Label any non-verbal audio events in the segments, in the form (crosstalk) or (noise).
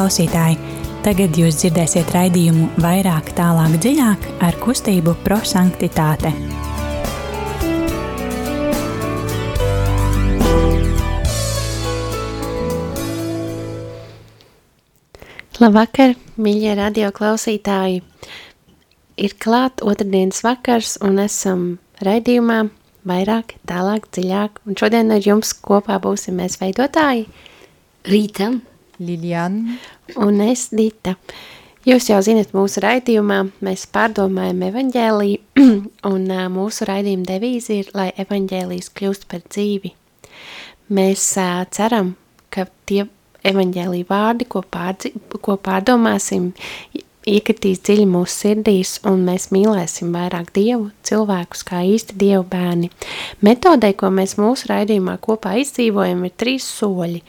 klausītāji! Tagad jūs dzirdēsiet raidījumu vairāk, tālāk, dziļāk ar kustību prosanktitāte. Labvakar, mīļie radio klausītāji! Ir klāt otrdienas vakars un esam raidījumā vairāk, tālāk, dziļāk. Un šodien ar jums kopā būsim mēs veidotāji Rīta, Liliana un es Dita. Jūs jau zinat mūsu raidījumā, mēs pārdomājam evaņģēliju, (clears throat) un mūsu raidījuma devīze ir, lai evaņģēlijas kļūst par dzīvi. Mēs uh, ceram, ka tie evaņģēlija vārdi, ko, pārdzi, ko pārdomāsim, iekritīs dziļi mūsu sirdīs, un mēs mīlēsim vairāk Dievu, cilvēkus kā īsti Dievu bērni. Metodei, ko mēs mūsu raidījumā kopā izdzīvojam, ir trīs soļi.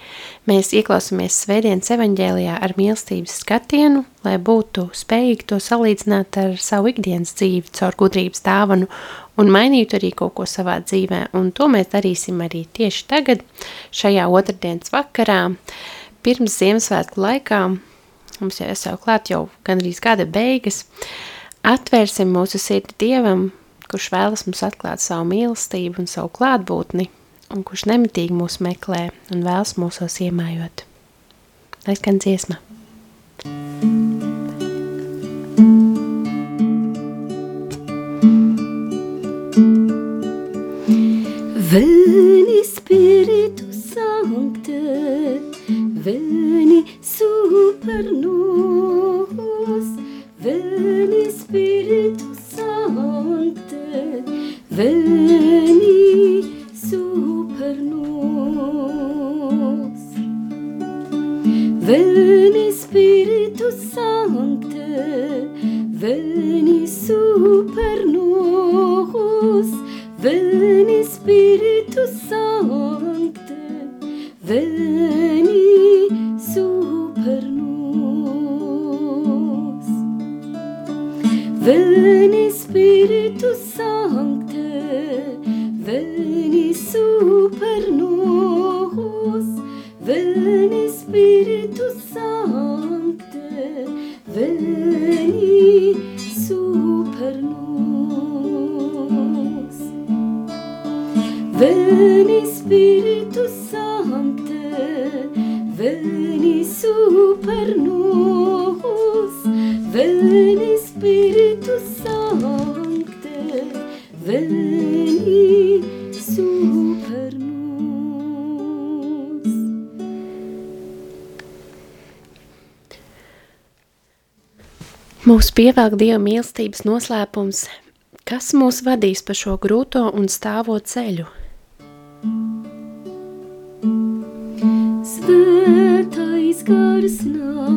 Mēs ieklausāmies svētdienas evaņģēlijā ar mīlestības skatienu, lai būtu spējīgi to salīdzināt ar savu ikdienas dzīvi caur gudrības dāvanu un mainītu arī kaut ko savā dzīvē. Un to mēs darīsim arī tieši tagad, šajā otrdienas vakarā, pirms Ziemassvētku laikā, mums jau esau klāt jau gandrīz gada beigas, atvērsim mūsu sirdi Dievam, kurš vēlas mums atklāt savu mīlestību un savu klātbūtni, un kurš nemitīgi mūs meklē un vēlas mūsos iemājot. Lai skan dziesma. Veni Spiritus Sancte, veni super nos, veni Spiritus Sancte, veni super nos. Veni Spiritus Sancte, veni super nos, veni Mūsu pievelk Dieva mīlestības noslēpums, kas mūs vadīs pa šo grūto un stāvo ceļu. Svētais gars nāc,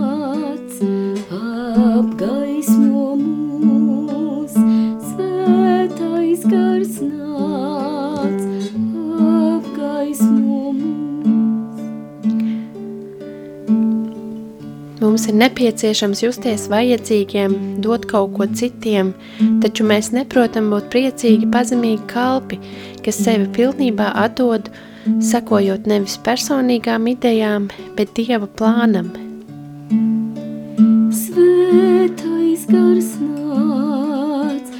Mums ir nepieciešams justies vajadzīgiem, dot kaut ko citiem, taču mēs neprotam būt priecīgi, pazemīgi kalpi, kas sevi pilnībā atdod, sakojot nevis personīgām idejām, bet Dieva plānam. Svētais gars nāc,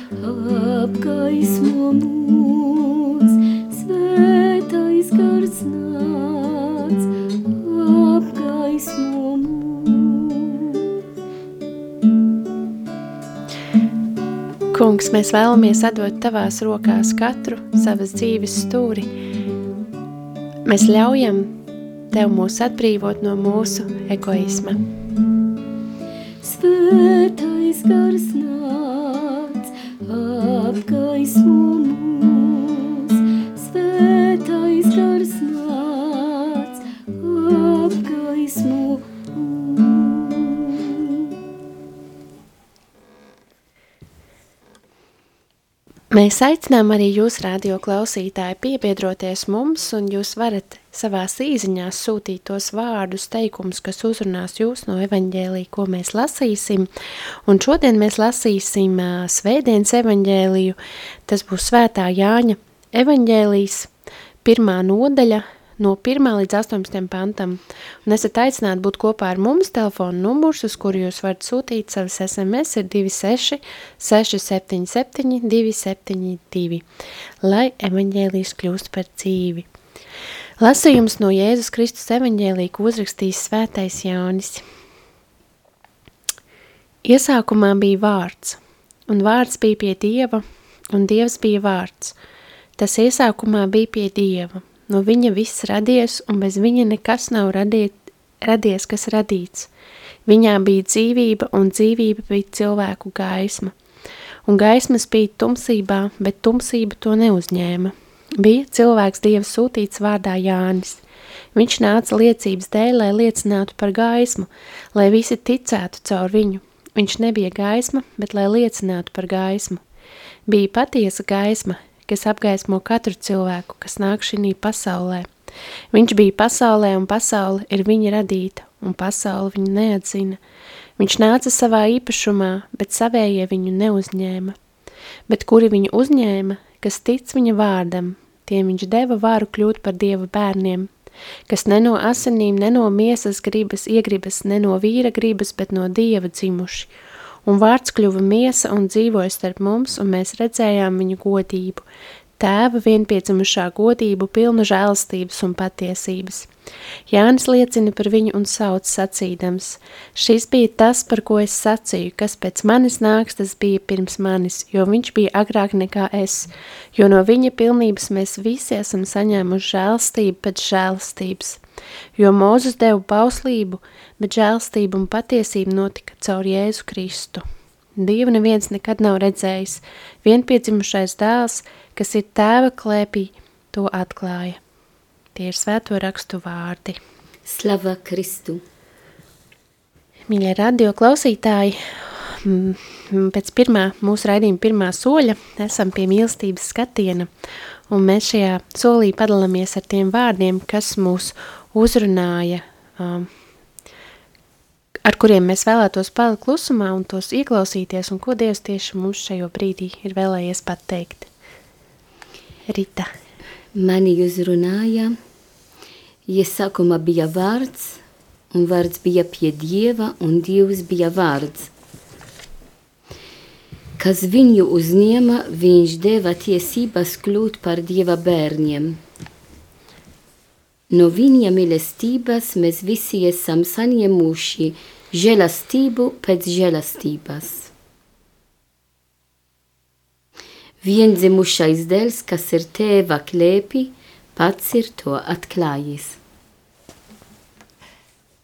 apgaismo mūs. Svētais gars nāc, Kungs, mēs vēlamies atdot tavās rokās katru savas dzīves stūri. Mēs ļaujam tev mūs atbrīvot no mūsu egoisma. Svētais gars nāc, apgaismo mūs. Mēs aicinām arī jūs, radio klausītāji, piebiedroties mums, un jūs varat savās īziņās sūtīt tos vārdus, teikumus, kas uzrunās jūs no evaņģēlī, ko mēs lasīsim. Un šodien mēs lasīsim ā, svētdienas evaņģēliju, tas būs svētā Jāņa evaņģēlijas, pirmā nodaļa no 1. līdz 18. pantam, un esat aicināti būt kopā ar mums, telefona numurs, uz kuru jūs varat sūtīt savas SMS, ir 26 677 272, lai evaņģēlijs kļūst par dzīvi. Lasījums no Jēzus Kristus evaņģēlī, ko uzrakstījis svētais Jānis. Iesākumā bija vārds, un vārds bija pie Dieva, un Dievs bija vārds. Tas iesākumā bija pie Dieva – No viņa viss radies, un bez viņa nekas nav radiet, radies, kas radīts. Viņā bija dzīvība, un dzīvība bija cilvēku gaisma. Un gaisma spīd tumsībā, bet tumsība to neuzņēma. Bija cilvēks Dieva sūtīts vārdā Jānis. Viņš nāca liecības dēļ, lai liecinātu par gaismu, lai visi ticētu caur viņu. Viņš nebija gaisma, bet lai liecinātu par gaismu. Bija patiesa gaisma, kas apgaismo katru cilvēku, kas nāk šī pasaulē. Viņš bija pasaulē, un pasaule ir viņa radīta, un pasaule viņu neatzina. Viņš nāca savā īpašumā, bet savējie viņu neuzņēma. Bet kuri viņu uzņēma, kas tic viņa vārdam, tiem viņš deva varu kļūt par dieva bērniem, kas ne no asinīm, ne no miesas gribas iegribas, ne no vīra gribas, bet no dieva dzimuši – un vārds kļuva miesa un dzīvoja starp mums, un mēs redzējām viņu godību, tēva vienpiedzimušā godību, pilnu žēlastības un patiesības. Jānis liecina par viņu un sauc sacīdams, šis bija tas, par ko es sacīju, kas pēc manis nāks, tas bija pirms manis, jo viņš bija agrāk nekā es, jo no viņa pilnības mēs visi esam saņēmuši žēlstību pēc žēlstības. Jo Mūzes deva bauslību, bet žēlstība un patiesība notika caur Jēzu Kristu. Dievu neviens nekad nav redzējis, vienpiedzimušais dēls, kas ir tēva klēpī, to atklāja. Tie ir svēto rakstu vārdi. Slava Kristu! Mīļie radio klausītāji, pēc pirmā mūsu raidījuma pirmā soļa esam pie mīlestības skatiena, un mēs šajā solī padalāmies ar tiem vārdiem, kas mūs uzrunāja, um, ar kuriem mēs vēlētos palikt klusumā un tos ieklausīties, un ko Dievs tieši mums šajo brīdī ir vēlējies pateikt. Rita. Mani uzrunāja, iesākumā bija vārds, un vārds bija pie Dieva, un Dievs bija vārds. Kas viņu uzņēma, viņš deva tiesības kļūt par Dieva bērniem – No viņa mīlestības mēs visi esam saņēmuši žēlastību pēc žēlastības. Viendzimušais dēls, kas ir tēva klēpī, pats ir to atklājis.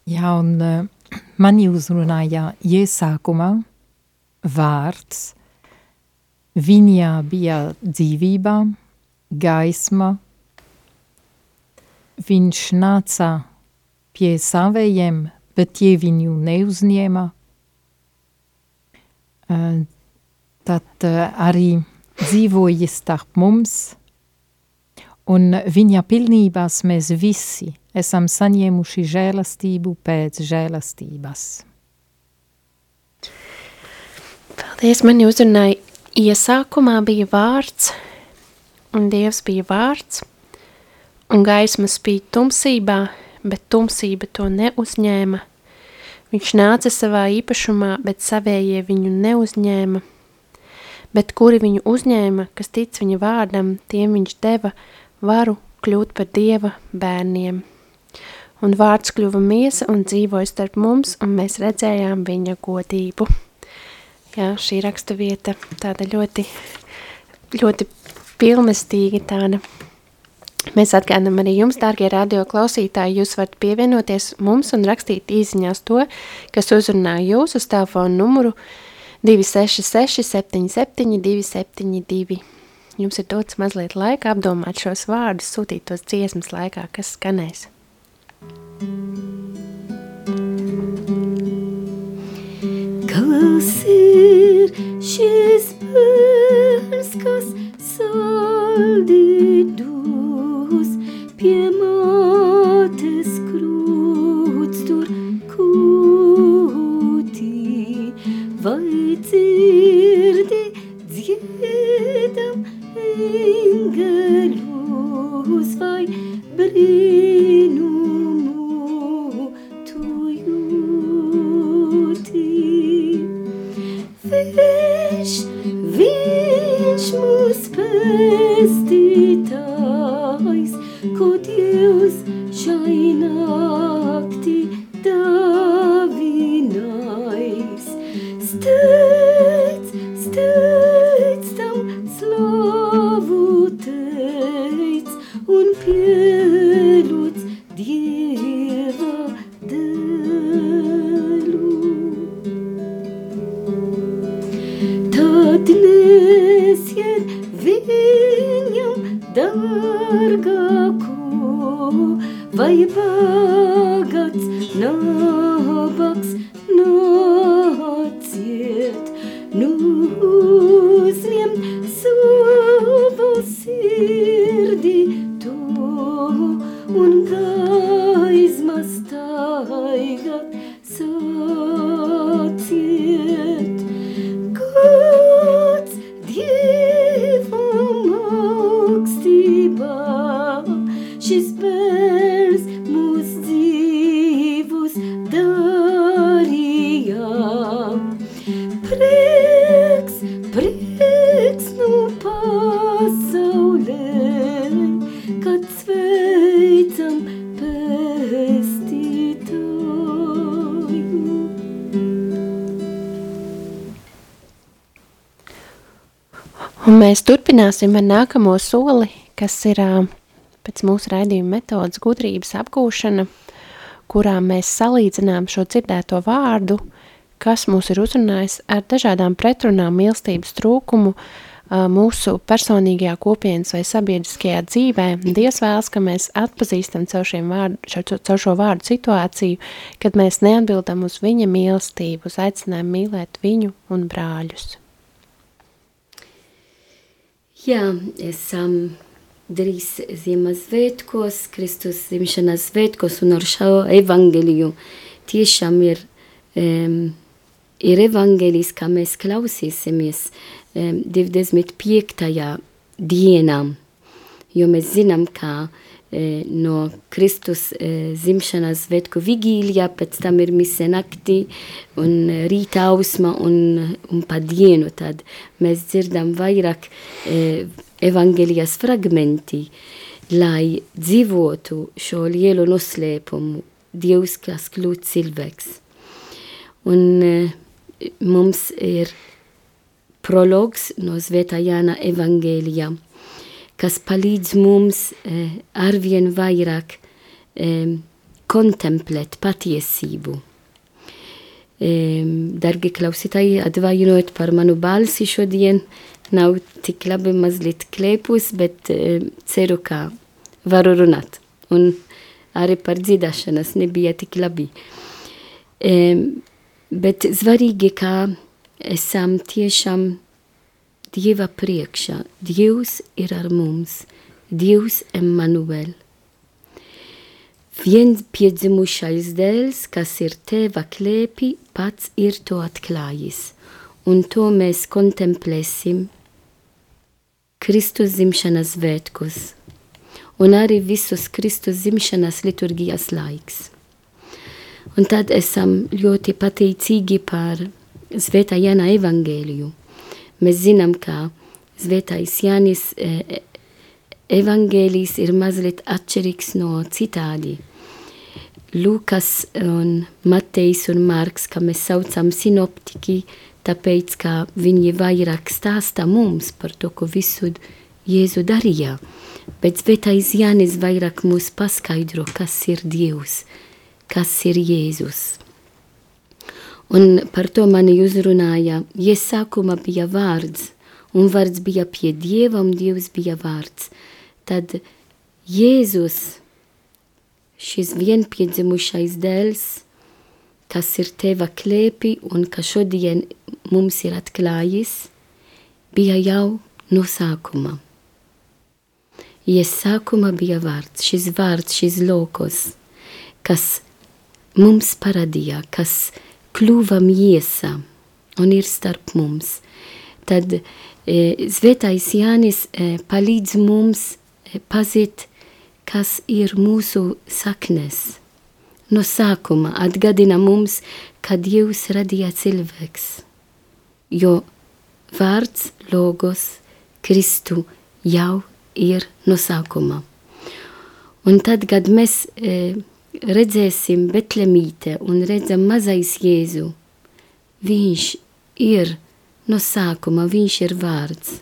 Jā, un uh, mani uzrunāja iesākumā vārds. Viņā bija dzīvība, gaisma, viņš nāca pie savējiem, bet tie viņu neuzņēma. Tad arī dzīvoja starp mums, un viņa pilnībās mēs visi esam saņēmuši žēlastību pēc žēlastības. Paldies, mani uzrunāja iesākumā bija vārds, un Dievs bija vārds, un gaisma spīd tumsībā, bet tumsība to neuzņēma. Viņš nāca savā īpašumā, bet savējie viņu neuzņēma. Bet kuri viņu uzņēma, kas tic viņa vārdam, tiem viņš deva varu kļūt par dieva bērniem. Un vārds kļuva miesa un dzīvoja starp mums, un mēs redzējām viņa godību. Jā, šī raksta vieta tāda ļoti, ļoti pilnestīga tāda Mēs atgādinām arī jums, dārgie radio klausītāji, jūs varat pievienoties mums un rakstīt īziņās to, kas uzrunā jūs uz telefonu numuru 266 77 272. Jums ir dots mazliet laika apdomāt šos vārdus, sūtīt tos dziesmas laikā, kas skanēs. Kas ir šis bērns, kas saldīdu pie mātes krūts tur vai dzirdi dziedam eņgaļus vai brīnumu tu jūti. Viņš, viņš mūs pestītājs, ko Dievs šainās. Un mēs turpināsim ar nākamo soli, kas ir pēc mūsu raidījuma metodas gudrības apgūšana, kurā mēs salīdzinām šo dzirdēto vārdu, kas mūs ir uzrunājis ar dažādām pretrunām mīlestības trūkumu mūsu personīgajā kopienas vai sabiedriskajā dzīvē. Dievs vēlas, ka mēs atpazīstam caur, vārdu, caur šo vārdu situāciju, kad mēs neatbildam uz viņa mīlestību, uz aicinājumu mīlēt viņu un brāļus. Jā, esam drīz Ziemassvētkos, Kristus dzimšanas svētkos un ar šo evangeliju tiešām ir, um, ir evangelijs, kā mēs klausīsimies um, 25. dienā, jo mēs zinām, ka e, no Kristus e, zimšanas svētku vigīlijā, pēc tam ir mise naktī un rīta ausma un, un pa dienu, tad mēs dzirdam vairāk e, evangelijas fragmenti, lai dzīvotu šo lielu noslēpumu, Dievs, kas kļūt cilvēks. Un e, mums ir prologs no Svētā Jāna evangelijā, kas palīdz mums eh, arvien vairāk eh, kontemplēt patiesību. Eh, dargi klausītāji, atvainojiet par manu balsi šodien, nav tik labi mazliet klēpus, bet eh, ceru, ka varu runāt. Un arī par dziedāšanas nebija tik labi. Eh, bet svarīgi, ka esam tiešām Dieva priekšā. Dievs ir ar mums, Dievs Emanuel. Viens piedzimušais dēls, kas ir teva klēpī, pats ir to atklājis, un to mēs kontemplēsim Kristus zimšanas svētkus, un arī visus Kristus zimšanas liturgijas laiks. Un tad esam ļoti pateicīgi par Svētā Jāna evangēliju. Mēs zinām, ka Svētais Jānis e, evangēlijs ir mazliet atšķirīgs no citādi. Lukas un Matejs un Marks, kā mēs saucam sinoptiki, tāpēc, ka viņi vairāk stāsta mums par to, ko visu Jēzu darīja. Bet Svētais Jānis vairāk mūs paskaidro, kas ir Dievs, kas ir Jēzus. Un par to mani uzrunāja, iesākuma bija vārds, un vārds bija pie Dieva, un Dievs bija vārds. Tad Jēzus, šis vienpiedzimušais dēls, kas ir teva klēpī un ka šodien mums ir atklājis, bija jau no sākuma. Iesākuma bija vārds, šis vārds, šis lokos, kas mums parādīja, kas kļuva miesa un ir starp mums. Tad e, Svētais Jānis e, palīdz mums e, pazīt, kas ir mūsu saknes. No sākuma atgādina mums, ka Dievs radīja cilvēks, jo vārds logos Kristu jau ir no sākuma. Un tad, kad mēs e, redzēsim Betlemīte un redzam mazais Jēzu, viņš ir no sākuma, viņš ir vārds.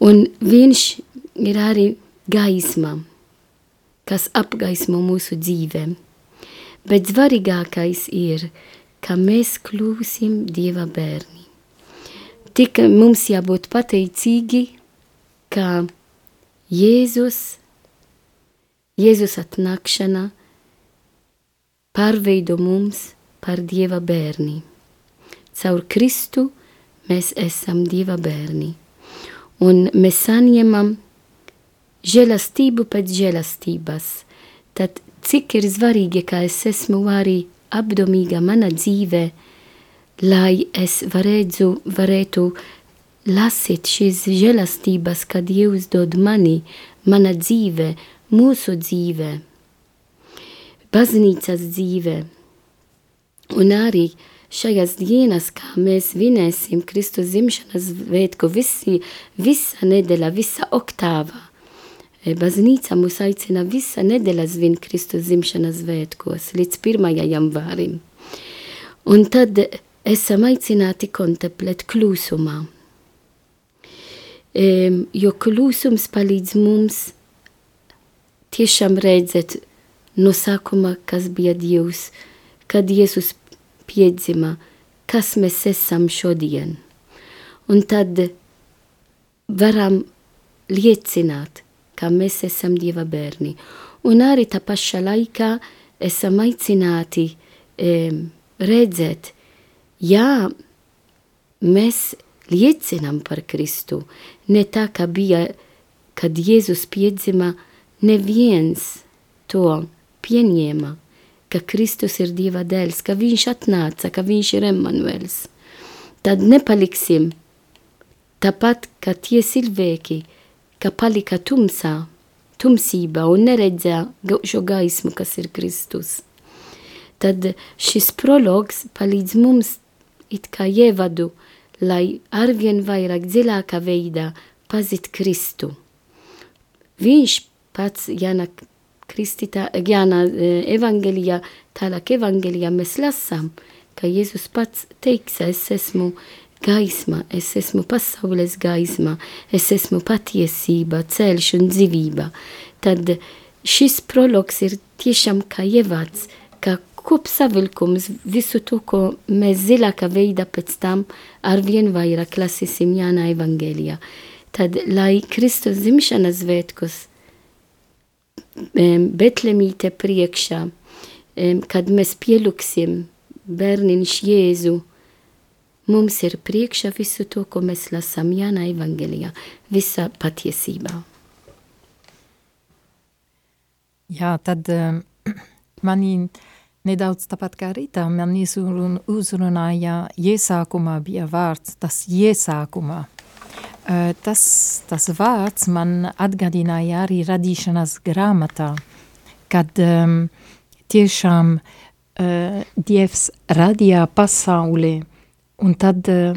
Un viņš ir arī gaisma, kas apgaismo mūsu dzīvēm. Bet svarīgākais ir, ka mēs kļūsim Dieva bērni. Tik mums jābūt pateicīgi, ka Jēzus, Jēzus atnākšana pārveido mums par Dieva bērni. Caur Kristu mēs esam Dieva bērni. Un mēs saņemam žēlastību pēc žēlastības. Tad cik ir svarīgi, ka es esmu arī apdomīga mana dzīve, lai es varētu, varētu lasīt šīs žēlastības, kad Dievs dod mani, mana dzīve, mūsu dzīve, baznīcas dzīve. Un arī šajās dienas, kā mēs vinēsim Kristus zimšanas svētku, visi, visa nedēļa, visa oktāva, Baznīca mūs aicina visa nedēļa svin Kristus zimšanas svētkos līdz 1. janvārim. Un tad esam aicināti kontemplēt klusumā. E, jo klusums palīdz mums tiešām redzēt no sākuma, kas bija Dievs, kad Jēzus piedzima, kas mēs esam šodien. Un tad varam liecināt, ka mēs esam Dieva bērni. Un arī tā pašā laikā esam aicināti e, redzēt, jā, mēs liecinām par Kristu, ne tā kā bija, kad Jēzus piedzima, neviens to pieņēma, ka Kristus ir Dieva dēls, ka viņš atnāca, ka viņš ir Emanuels. Tad nepaliksim tāpat, kā tie cilvēki, ka palika tumsā, tumsībā un neredzēja šo gaismu, kas ir Kristus. Tad šis prologs palīdz mums it kā ievadu, lai arvien vairāk dziļākā veidā pazīt Kristu. Viņš pats Jāna Kristita, Jāna evangelijā, tālāk evangelijā mēs lasām, ka Jēzus pats teiks, es esmu gaisma, es esmu pasaules gaisma, es esmu patiesība, ceļš un dzīvība. Tad šis prologs ir tiešām kā ievads, kā kopsavilkums visu to, ko mēs zilākā veidā pēc tam arvien vairāk lasīsim Jāna evangelijā. Tad, lai Kristus zimšanas svētkos Betlemīte priekšā, kad mēs pielūksim bērniņš Jēzu, mums ir priekšā visu to, ko mēs lasām Jāna Evangelijā, visa patiesībā. Jā, tad um, (clears throat) manī nedaudz tāpat kā rītā, man uzrunāja, iesākumā bija vārds, tas iesākumā. Uh, tas, tas vārds man atgādināja arī radīšanas grāmatā, kad um, tiešām uh, Dievs radīja pasauli Un tad uh,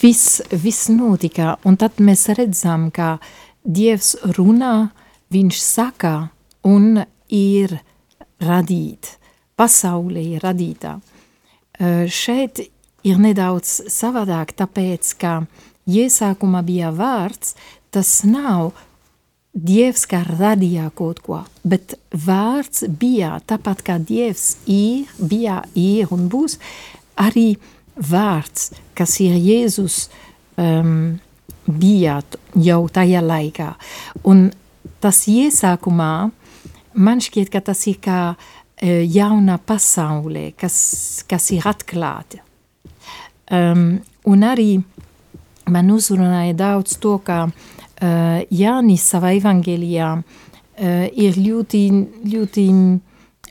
viss, viss notika, un tad mēs redzam, ka Dievs runā, viņš saka, un ir radīt, pasaulē ir radītā. Uh, šeit ir nedaudz savādāk, tāpēc, ka iesākumā bija vārds, tas nav Dievs, kā radīja kaut ko, bet vārds bija tāpat kā Dievs ir, bija, ir un būs, arī uh, vārds, kas ir Jēzus, um, bija jau tajā laikā. Un tas iesākumā man šķiet, ka tas ir kā uh, jauna pasaulē, kas, kas ir atklāta. Um, un arī man uzrunāja daudz to, ka uh, Jānis savā evangelijā uh, ir ļoti, ļoti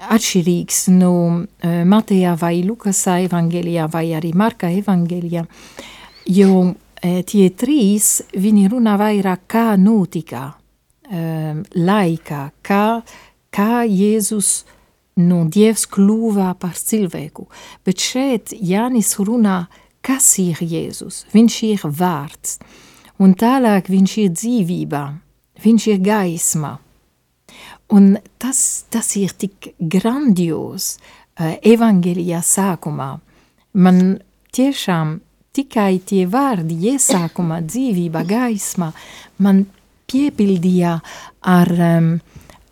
atšķirīgs no uh, Mateja vai Lukas evangelijā vai arī Marka evangelijā, jo uh, tie trīs, viņi runā vairāk kā notika um, laikā, kā, kā Jēzus no Dievs kļuva par cilvēku. Bet šeit Jānis runā, kas ir Jēzus, viņš ir vārds. un tālāk viņš ir dzīvībā, viņš ir gaisma. Un tas, tas ir tik grandios uh, evangelijā sākumā. Man tiešām tikai tie vārdi iesākumā dzīvība, gaisma, man piepildīja ar, um,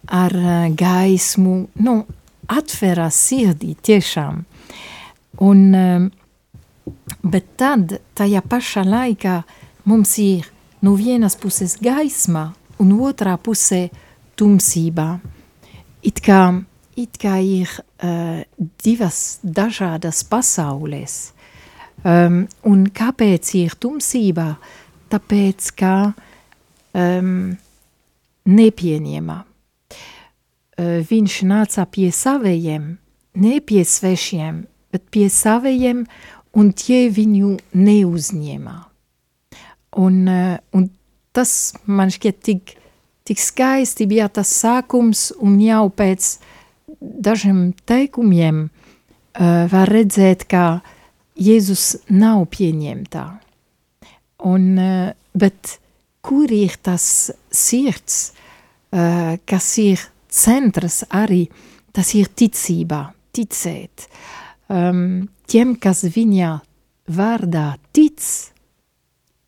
ar uh, gaismu, nu, atverā sirdī tiešām. Un, um, bet tad, tajā pašā laikā, mums ir no vienas puses gaisma un otrā pusē tumsībā. It kā, it kā ir uh, divas dažādas pasaules. Um, un kāpēc ir tumsībā? Tāpēc, ka um, nepieņēma. Uh, viņš nāca pie saviem, ne pie svešiem, bet pie saviem, un tie viņu neuzņēma. Un, uh, un tas man šķiet tik, tik skaisti bija tas sākums, un jau pēc dažiem teikumiem uh, var redzēt, ka Jēzus nav pieņemtā. Un, uh, bet kur ir tas sirds, uh, kas ir centrs arī, tas ir ticībā, ticēt. Um, tiem, kas viņa vārdā tic,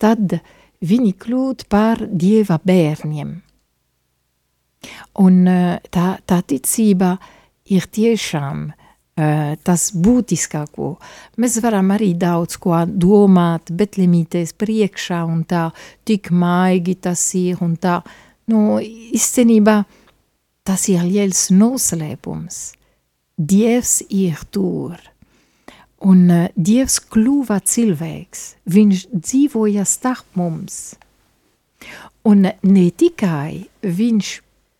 tad viņi kļūt par Dieva bērniem. Un uh, tā, tā ticība ir tiešām uh, tas būtiskāko. Mēs varam arī daudz ko domāt, bet limīties priekšā un tā, tik maigi tas ir un tā. Nu, izcenībā tas ir liels noslēpums. Dievs ir tur. Un uh, Dievs kļuva cilvēks, viņš dzīvoja starp mums. Un ne tikai viņš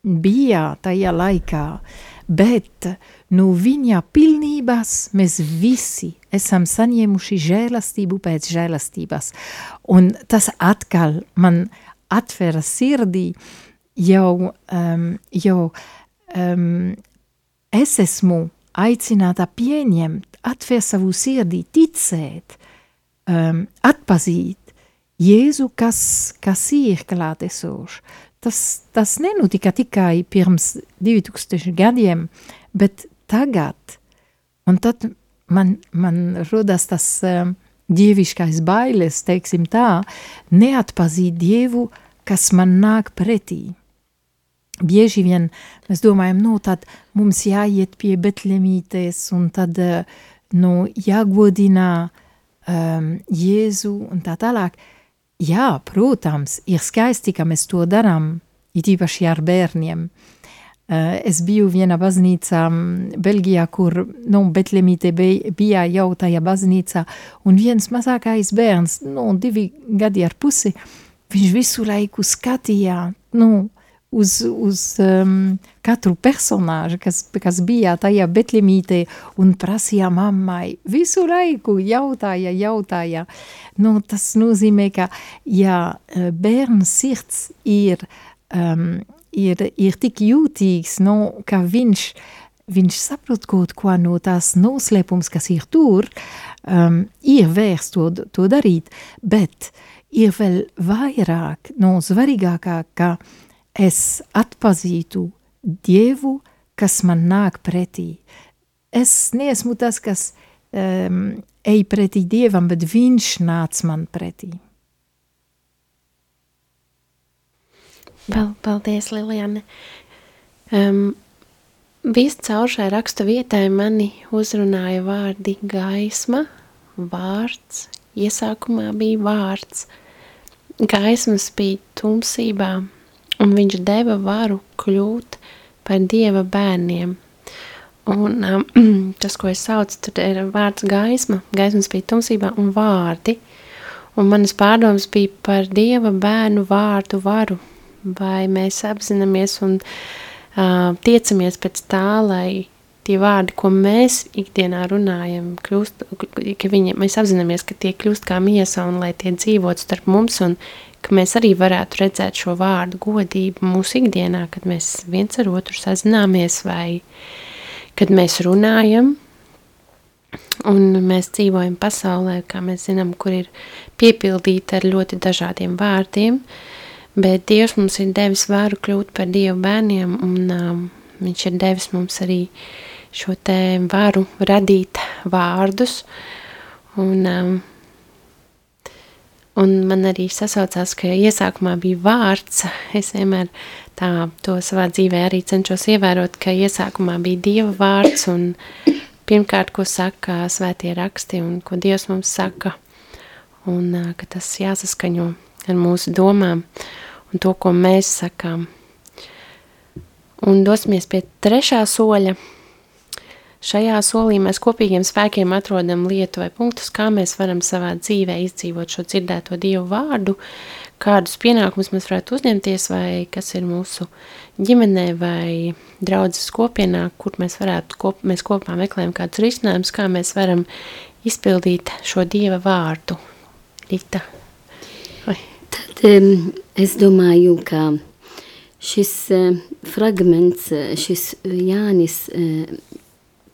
bija tajā laikā, bet no viņa pilnības mēs visi esam saņēmuši žēlastību pēc žēlastības. Un tas atkal man atvera sirdī, jau, um, jau um, es esmu aicināta pieņemt, atvērt savu sirdī, ticēt, um, atpazīt Jēzu, kas, kas ir klātesošs. Tas, tas nenotika tikai pirms 2000 gadiem, bet tagad. Un tad man, man rodas tas um, dieviškais bailes, teiksim tā, neatpazīt Dievu, kas man nāk pretī bieži vien mēs domājam, nu, tad mums jāiet pie betlemītes un tad, eh, nu, jāgodina um, Jēzu un tā tālāk. Jā, protams, ir skaisti, ka mēs to darām, it īpaši ar bērniem. Uh, es biju vienā baznīcā Belgijā, kur, nu, betlemīte bija jau tajā baznīcā, un viens mazākais bērns, nu, divi gadi ar pusi, viņš visu laiku skatījā, nu, uz, uz um, katru personāžu, kas, kas bija tajā betlemītē un prasīja mammai, visu laiku jautāja, jautāja. Nu, tas nozīmē, ka ja bērns sirds ir, um, ir, ir tik jūtīgs, nu, ka viņš, viņš saprot kaut ko no tās noslēpums, kas ir tur, um, ir vērts to, to darīt, bet ir vēl vairāk, no svarīgākā, ka es atpazītu Dievu, kas man nāk pretī. Es neesmu tas, kas um, ej pretī Dievam, bet viņš nāc man pretī. Paldies, Liliane. Um, Viscaur šai rakstu vietai mani uzrunāja vārdi gaisma, vārds, iesākumā bija vārds. Gaismas bija tumsībā, un viņš deva varu kļūt par Dieva bērniem. Un um, (clears throat) tas, ko es saucu, tur ir vārds gaisma, gaismas bija tumsībā un vārdi, un manas pārdomas bija par Dieva bērnu vārdu varu, vai mēs apzināmies un uh, tiecamies pēc tā, lai tie vārdi, ko mēs ikdienā runājam, kļūst, ka viņi, mēs apzināmies, ka tie kļūst kā miesa un lai tie dzīvot starp mums un ka mēs arī varētu redzēt šo vārdu godību mūsu ikdienā, kad mēs viens ar otru sazināmies vai kad mēs runājam. Un mēs dzīvojam pasaulē, kā mēs zinām, kur ir piepildīta ar ļoti dažādiem vārdiem, bet Dievs mums ir devis varu kļūt par Dievu bērniem, un um, Viņš ir devis mums arī šo te varu radīt vārdus, un, um, un man arī sasaucās, ka iesākumā bija vārds, es vienmēr tā to savā dzīvē arī cenšos ievērot, ka iesākumā bija Dieva vārds, un pirmkārt, ko saka svētie raksti, un ko Dievs mums saka, un ka tas jāsaskaņo ar mūsu domām un to, ko mēs sakām. Un dosimies pie trešā soļa. Šajā solī mēs kopīgiem spēkiem atrodam lietu vai punktus, kā mēs varam savā dzīvē izdzīvot šo dzirdēto Dievu vārdu, kādus pienākumus mēs varētu uzņemties, vai kas ir mūsu ģimenē vai draudzes kopienā, kur mēs varētu, kop, mēs kopā meklējam kādus risinājumus, kā mēs varam izpildīt šo Dieva vārdu. Rita. Vai. Tad um, es domāju, ka šis uh, fragments, šis Jānis uh,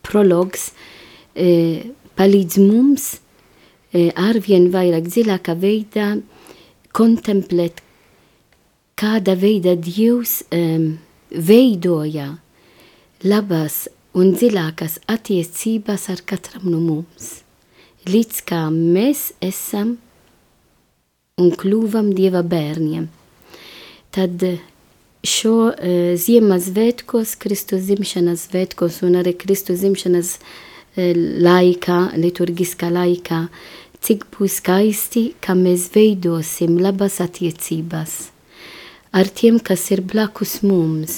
prologs uh, palīdz mums uh, arvien vairāk dziļākā veidā kontemplēt, kāda veida Dievs um, veidoja labas un dziļākas attiecības ar katram no mums līdz kā mēs esam un kļuvam Dieva bērniem. Tad šo uh, Ziemassvētkos, Kristus zimšanas svētkos un arī Kristus zimšanas uh, laikā, liturgiskā laikā, cik būs skaisti, ka mēs veidosim labas attiecības ar tiem, kas ir blakus mums,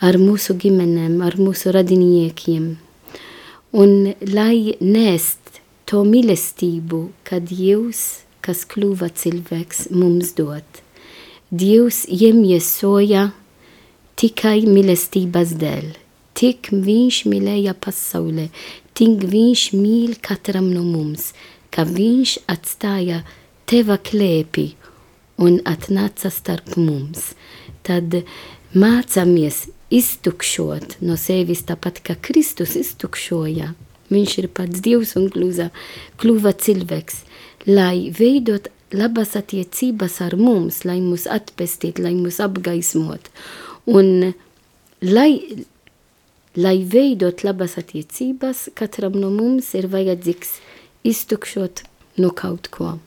ar mūsu ģimenēm, ar mūsu radiniekiem. Un lai nēst to mīlestību, kad Dievs, kas kļuva cilvēks, mums dod. Dievs iemiesoja tikai mīlestības dēļ. Tik viņš mīlēja pasaulē, tik viņš mīl katram no mums, ka viņš atstāja teva klēpi un atnāca starp mums. Tad mācāmies iztukšot no sevis tāpat, kā Kristus iztukšoja Viņš ir pats Dievs un kļuva, cilvēks, lai veidot labas attiecības ar mums, lai mūs atpestīt, lai mūs apgaismot. Un lai, lai veidot labas attiecības, katram no mums ir vajadzīgs iztukšot no kaut ko.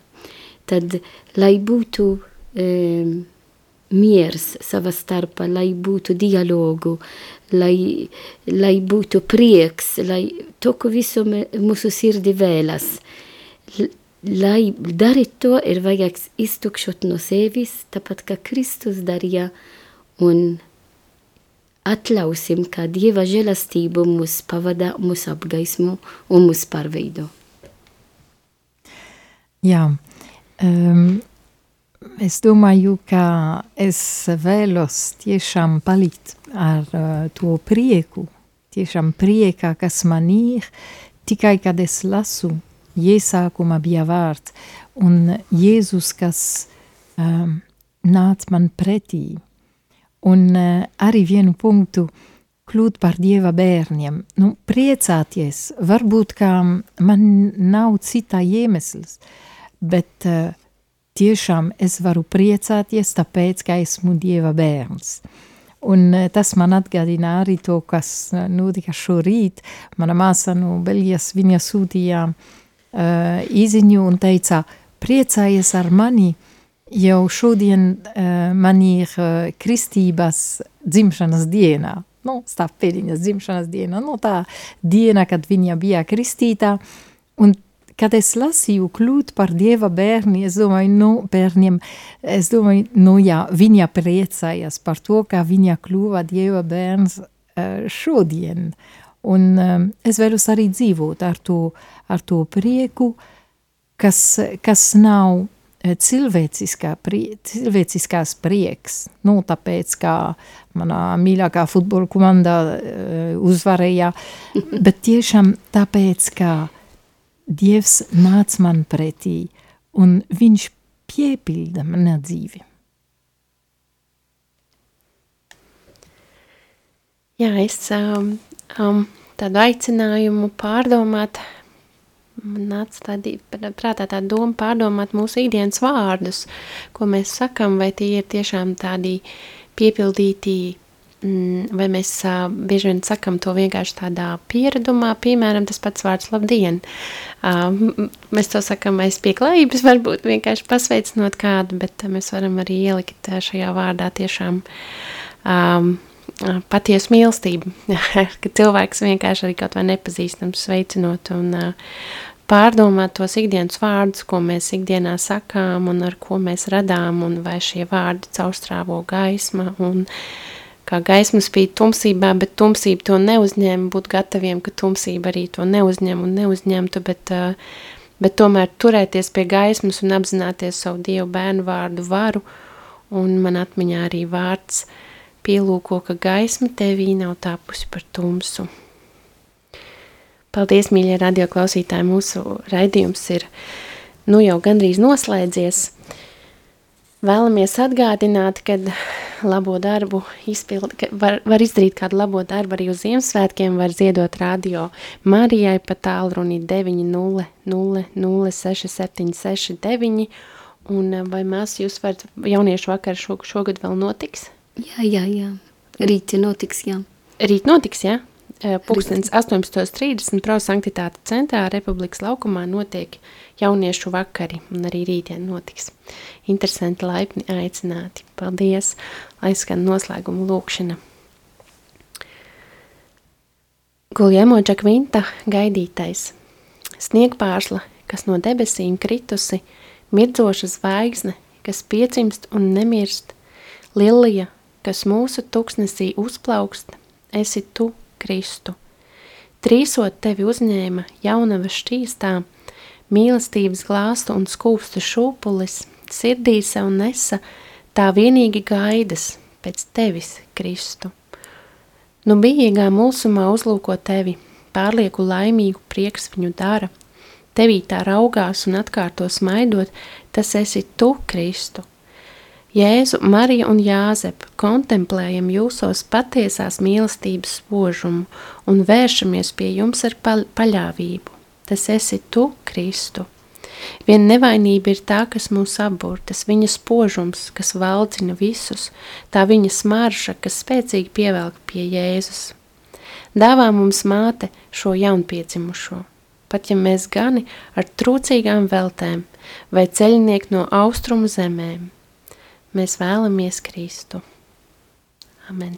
Tad, lai būtu um, miers savā starpā, lai būtu dialogu, lai, lai būtu prieks, lai to, ko visu mūsu sirdi vēlas. Lai darīt to, ir vajag iztukšot no sevis, tāpat kā Kristus darīja, un atļausim, ka Dieva žēlastība mūs pavada, mūs apgaismo un mūs pārveido. Jā, um, es domāju, ka es vēlos tiešām palikt ar uh, to prieku, tiešām priekā, kas man ir, tikai kad es lasu, iesākuma bija vārds, un Jēzus, kas um, nāc man pretī, un uh, arī vienu punktu kļūt par Dieva bērniem, nu, priecāties, varbūt kā man nav cita iemesls, bet uh, tiešām es varu priecāties tāpēc, ka esmu Dieva bērns. Un eh, tas man atgādina arī to, kas eh, notika šorīt. Mana māsa no Beļģijas viņa sūtīja uh, īziņu un teica, priecājies ar mani, jau šodien uh, man ir uh, kristības dzimšanas dienā. Nu, stāv pēdiņas dzimšanas diena, nu tā diena, kad viņa bija kristītā. Un kad es lasīju kļūt par Dieva bērni, es domāju, nu, bērniem, es domāju, nu jā, viņa priecājas par to, ka viņa kļuva Dieva bērns uh, šodien. Un um, es vēlos arī dzīvot ar to, ar to prieku, kas, kas nav cilvēciskā prie, cilvēciskās prieks. Nu, tāpēc, kā manā mīļākā futbola komanda uh, uzvarēja, bet tiešām tāpēc, ka Dievs nāca man pretī, un viņš piepilda manā dzīvi. Jā, es um, um, tādu aicinājumu pārdomāt, nāca tādi, prātā tā doma pārdomāt mūsu ikdienas vārdus, ko mēs sakam, vai tie ir tiešām tādi piepildīti Mm, vai mēs uh, bieži vien sakam to vienkārši tādā pieredumā, piemēram, tas pats vārds labdien. Uh, mēs to sakam aiz pieklājības, (laughs) varbūt vienkārši pasveicinot kādu, bet mēs varam arī ielikt šajā vārdā tiešām um, patiesu mīlestību, (laughs) ka cilvēks vienkārši arī kaut vai nepazīstams sveicinot un pārdomāt tos ikdienas vārdus, ko mēs ikdienā sakām un ar ko mēs radām, un vai šie vārdi caurstrāvo gaisma un kā gaisma spīd tumsībā, bet tumsība to neuzņēma, būt gataviem, ka tumsība arī to neuzņem un neuzņemtu, bet, bet tomēr turēties pie gaismas un apzināties savu Dievu bērnu vārdu varu, un man atmiņā arī vārds pielūko, ka gaisma tevī nav tapusi par tumsu. Paldies, mīļie radioklausītāji, mūsu raidījums ir nu jau gandrīz noslēdzies. Vēlamies atgādināt, ka labo darbu izpildi, var, var izdarīt kādu labo darbu arī uz Ziemassvētkiem, var ziedot radio Marijai pa tālruni 900-0679, un vai mēs jūs varat, jauniešu vakar šo, šogad vēl notiks? Jā, jā, jā, rīt notiks, jā. Rīt notiks, jā? Pūkstens 18.30 Prosanktitāte centrā Republikas laukumā notiek jauniešu vakari, un arī rītdien notiks. Interesanti laipni aicināti. Paldies, lai skan noslēguma lūkšana. Guljemo Džakvinta gaidītais. Sniegpārsla, kas no debesīm kritusi, mirdzoša zvaigzne, kas piedzimst un nemirst, lilija, kas mūsu tuksnesī uzplaukst, esi tu, Kristu. Trīsot tevi uzņēma jaunava šķīstā, mīlestības glāstu un skūpstu šūpulis, sirdī sev nesa, tā vienīgi gaidas pēc tevis, Kristu. Nu bijīgā mulsumā uzlūko tevi, pārlieku laimīgu prieks viņu dara, tevī tā raugās un atkārto smaidot, tas esi tu, Kristu. Jēzu, Mariju un Jāzepu kontemplējam jūsos patiesās mīlestības spožumu un vēršamies pie jums ar paļāvību. Tas esi tu, Kristu. Vien nevainība ir tā, kas mūs apbur, tas viņa spožums, kas valdzina visus, tā viņa smarža, kas spēcīgi pievelk pie Jēzus. Dāvā mums māte šo jaunpiedzimušo, pat ja mēs gani ar trūcīgām veltēm vai ceļnieki no austrumu zemēm, Mēs vēlamies Kristu. Amen.